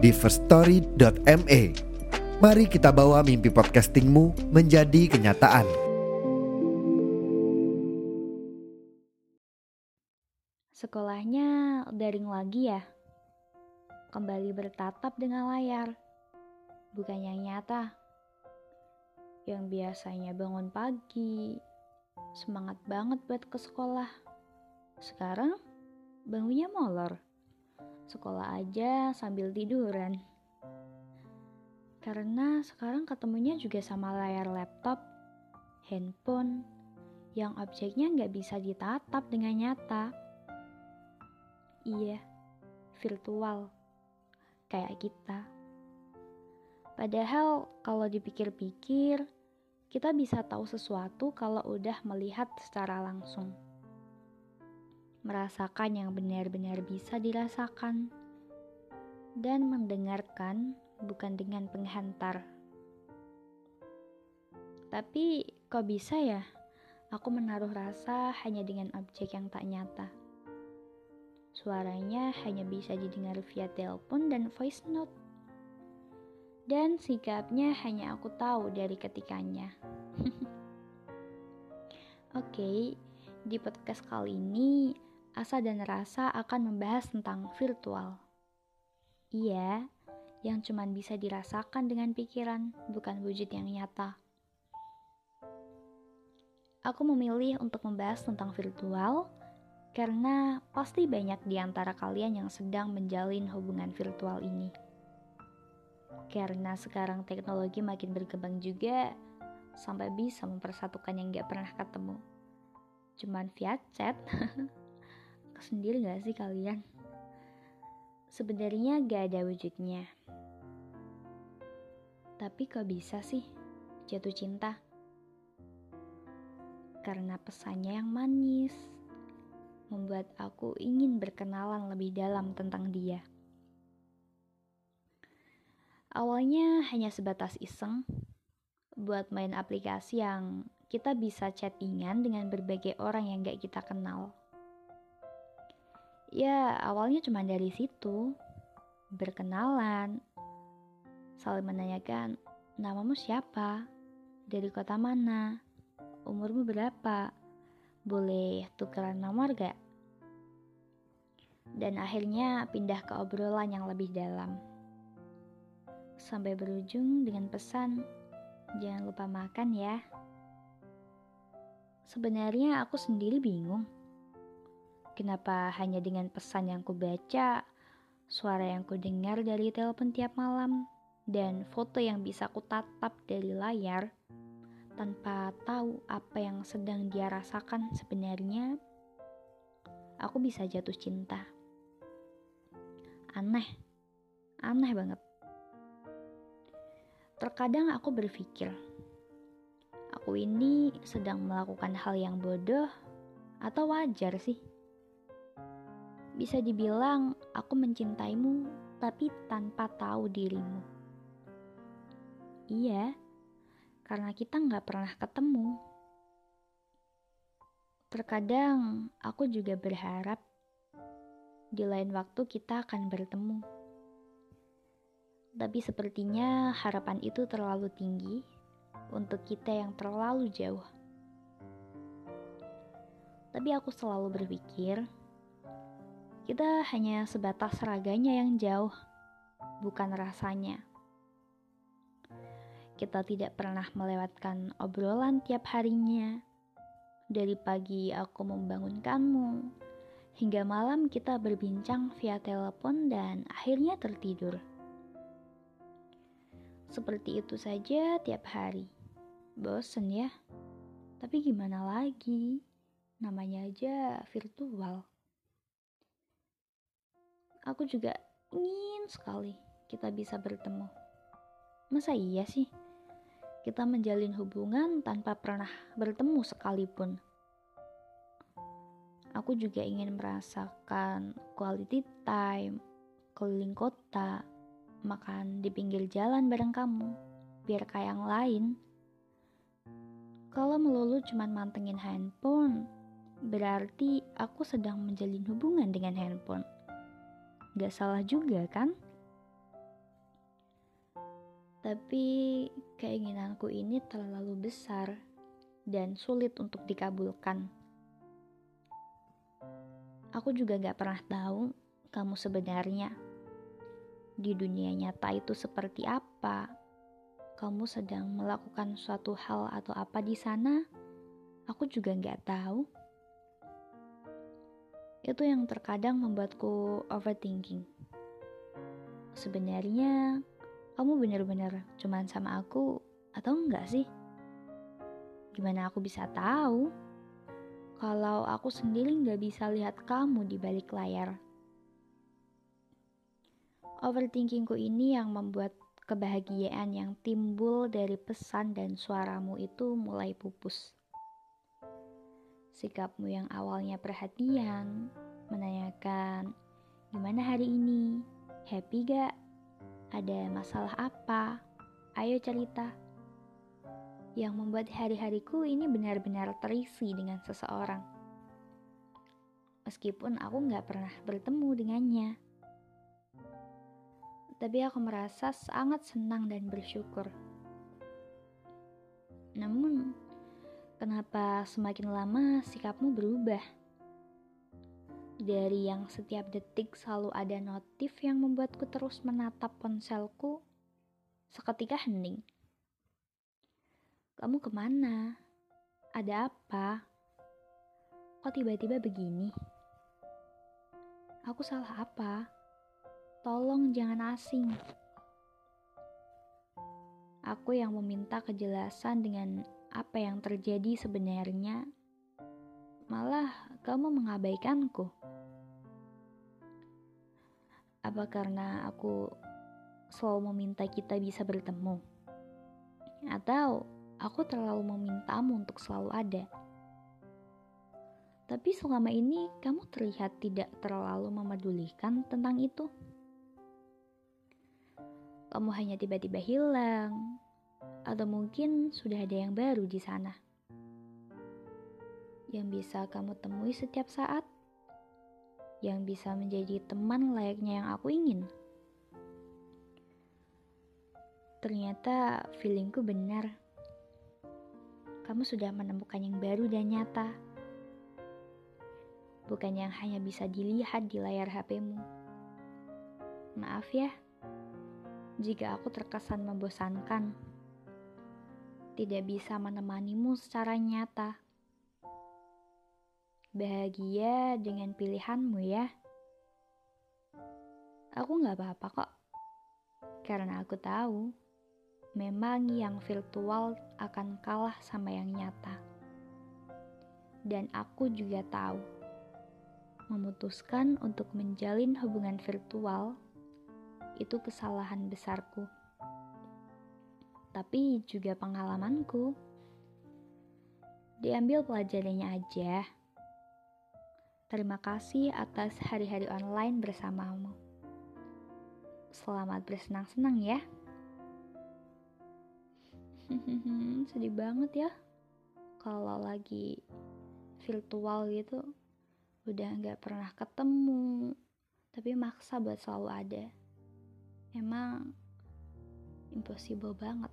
di firststory.me. Mari kita bawa mimpi podcastingmu menjadi kenyataan. Sekolahnya daring lagi ya? Kembali bertatap dengan layar. Bukan yang nyata. Yang biasanya bangun pagi, semangat banget buat ke sekolah. Sekarang bangunnya molor. Sekolah aja sambil tiduran. Karena sekarang ketemunya juga sama layar laptop, handphone, yang objeknya nggak bisa ditatap dengan nyata. Iya, virtual. Kayak kita. Padahal kalau dipikir-pikir, kita bisa tahu sesuatu kalau udah melihat secara langsung. Merasakan yang benar-benar bisa dirasakan. Dan mendengarkan bukan dengan penghantar. Tapi kok bisa ya? Aku menaruh rasa hanya dengan objek yang tak nyata. Suaranya hanya bisa didengar via telepon dan voice note. Dan sikapnya hanya aku tahu dari ketikannya. Oke, okay, di podcast kali ini Asa dan Rasa akan membahas tentang virtual. Iya, yang cuman bisa dirasakan dengan pikiran, bukan wujud yang nyata. Aku memilih untuk membahas tentang virtual karena pasti banyak di antara kalian yang sedang menjalin hubungan virtual ini. Karena sekarang teknologi makin berkembang juga, sampai bisa mempersatukan yang gak pernah ketemu. Cuman via chat. Sendiri gak sih kalian? Sebenarnya gak ada wujudnya. Tapi kok bisa sih jatuh cinta? Karena pesannya yang manis, membuat aku ingin berkenalan lebih dalam tentang dia. Awalnya hanya sebatas iseng, buat main aplikasi yang kita bisa chattingan dengan berbagai orang yang gak kita kenal. Ya, awalnya cuma dari situ, berkenalan, saling menanyakan, namamu siapa, dari kota mana, umurmu berapa, boleh tukeran nomor gak? Dan akhirnya pindah ke obrolan yang lebih dalam. Sampai berujung dengan pesan, jangan lupa makan ya. Sebenarnya aku sendiri bingung. Kenapa hanya dengan pesan yang ku baca, suara yang ku dengar dari telepon tiap malam, dan foto yang bisa ku tatap dari layar, tanpa tahu apa yang sedang dia rasakan sebenarnya, aku bisa jatuh cinta. Aneh, aneh banget. Terkadang aku berpikir, aku ini sedang melakukan hal yang bodoh atau wajar sih? Bisa dibilang aku mencintaimu tapi tanpa tahu dirimu. Iya, karena kita nggak pernah ketemu. Terkadang aku juga berharap di lain waktu kita akan bertemu. Tapi sepertinya harapan itu terlalu tinggi untuk kita yang terlalu jauh. Tapi aku selalu berpikir, kita hanya sebatas raganya yang jauh, bukan rasanya kita tidak pernah melewatkan obrolan tiap harinya. Dari pagi aku membangunkanmu, hingga malam kita berbincang via telepon dan akhirnya tertidur. Seperti itu saja tiap hari. Bosen ya? Tapi gimana lagi? Namanya aja virtual. Aku juga ingin sekali kita bisa bertemu. Masa iya sih? Kita menjalin hubungan tanpa pernah bertemu sekalipun. Aku juga ingin merasakan quality time, keliling kota, makan di pinggir jalan bareng kamu, biar kayak yang lain. Kalau melulu cuman mantengin handphone, berarti aku sedang menjalin hubungan dengan handphone. Gak salah juga kan? Tapi keinginanku ini terlalu besar dan sulit untuk dikabulkan. Aku juga gak pernah tahu kamu sebenarnya di dunia nyata itu seperti apa. Kamu sedang melakukan suatu hal atau apa di sana? Aku juga gak tahu. Itu yang terkadang membuatku overthinking. Sebenarnya kamu benar-benar cuman sama aku atau enggak sih? Gimana aku bisa tahu? kalau aku sendiri nggak bisa lihat kamu di balik layar. Overthinkingku ini yang membuat kebahagiaan yang timbul dari pesan dan suaramu itu mulai pupus. Sikapmu yang awalnya perhatian, menanyakan, gimana hari ini? Happy gak? Ada masalah apa? Ayo cerita yang membuat hari-hariku ini benar-benar terisi dengan seseorang. Meskipun aku nggak pernah bertemu dengannya. Tapi aku merasa sangat senang dan bersyukur. Namun, kenapa semakin lama sikapmu berubah? Dari yang setiap detik selalu ada notif yang membuatku terus menatap ponselku, seketika hening. Kamu ke mana? Ada apa? Kok tiba-tiba begini? Aku salah apa? Tolong jangan asing. Aku yang meminta kejelasan dengan apa yang terjadi sebenarnya. Malah kamu mengabaikanku. Apa karena aku selalu meminta kita bisa bertemu? Atau aku terlalu memintamu untuk selalu ada. Tapi selama ini kamu terlihat tidak terlalu memedulikan tentang itu. Kamu hanya tiba-tiba hilang, atau mungkin sudah ada yang baru di sana. Yang bisa kamu temui setiap saat, yang bisa menjadi teman layaknya yang aku ingin. Ternyata feelingku benar kamu sudah menemukan yang baru dan nyata. Bukan yang hanya bisa dilihat di layar HP-mu. Maaf ya, jika aku terkesan membosankan. Tidak bisa menemanimu secara nyata. Bahagia dengan pilihanmu ya. Aku gak apa-apa kok. Karena aku tahu memang yang virtual akan kalah sama yang nyata. Dan aku juga tahu, memutuskan untuk menjalin hubungan virtual itu kesalahan besarku. Tapi juga pengalamanku. Diambil pelajarannya aja. Terima kasih atas hari-hari online bersamamu. Selamat bersenang-senang ya. sedih banget ya kalau lagi virtual gitu udah nggak pernah ketemu tapi maksa buat selalu ada emang impossible banget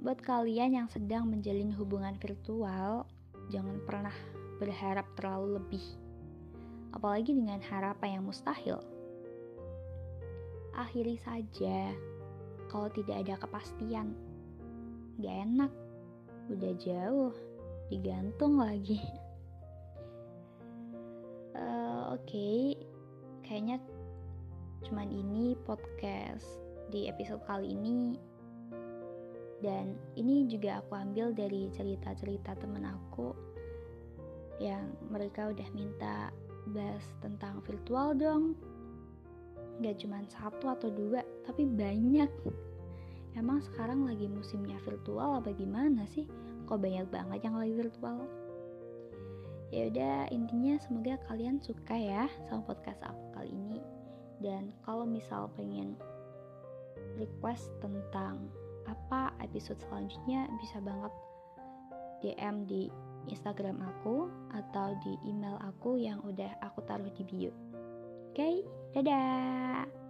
buat kalian yang sedang menjalin hubungan virtual jangan pernah berharap terlalu lebih apalagi dengan harapan yang mustahil akhiri saja kalau tidak ada kepastian. Gak enak, udah jauh, digantung lagi. uh, Oke, okay. kayaknya cuman ini podcast di episode kali ini. Dan ini juga aku ambil dari cerita-cerita temen aku yang mereka udah minta bahas tentang virtual dong. nggak cuma satu atau dua, tapi banyak. Emang sekarang lagi musimnya virtual apa gimana sih? Kok banyak banget yang lagi virtual? Ya udah, intinya semoga kalian suka ya sama podcast aku kali ini. Dan kalau misal pengen request tentang apa episode selanjutnya bisa banget DM di Instagram aku atau di email aku yang udah aku taruh di bio. Oke, okay? dadah.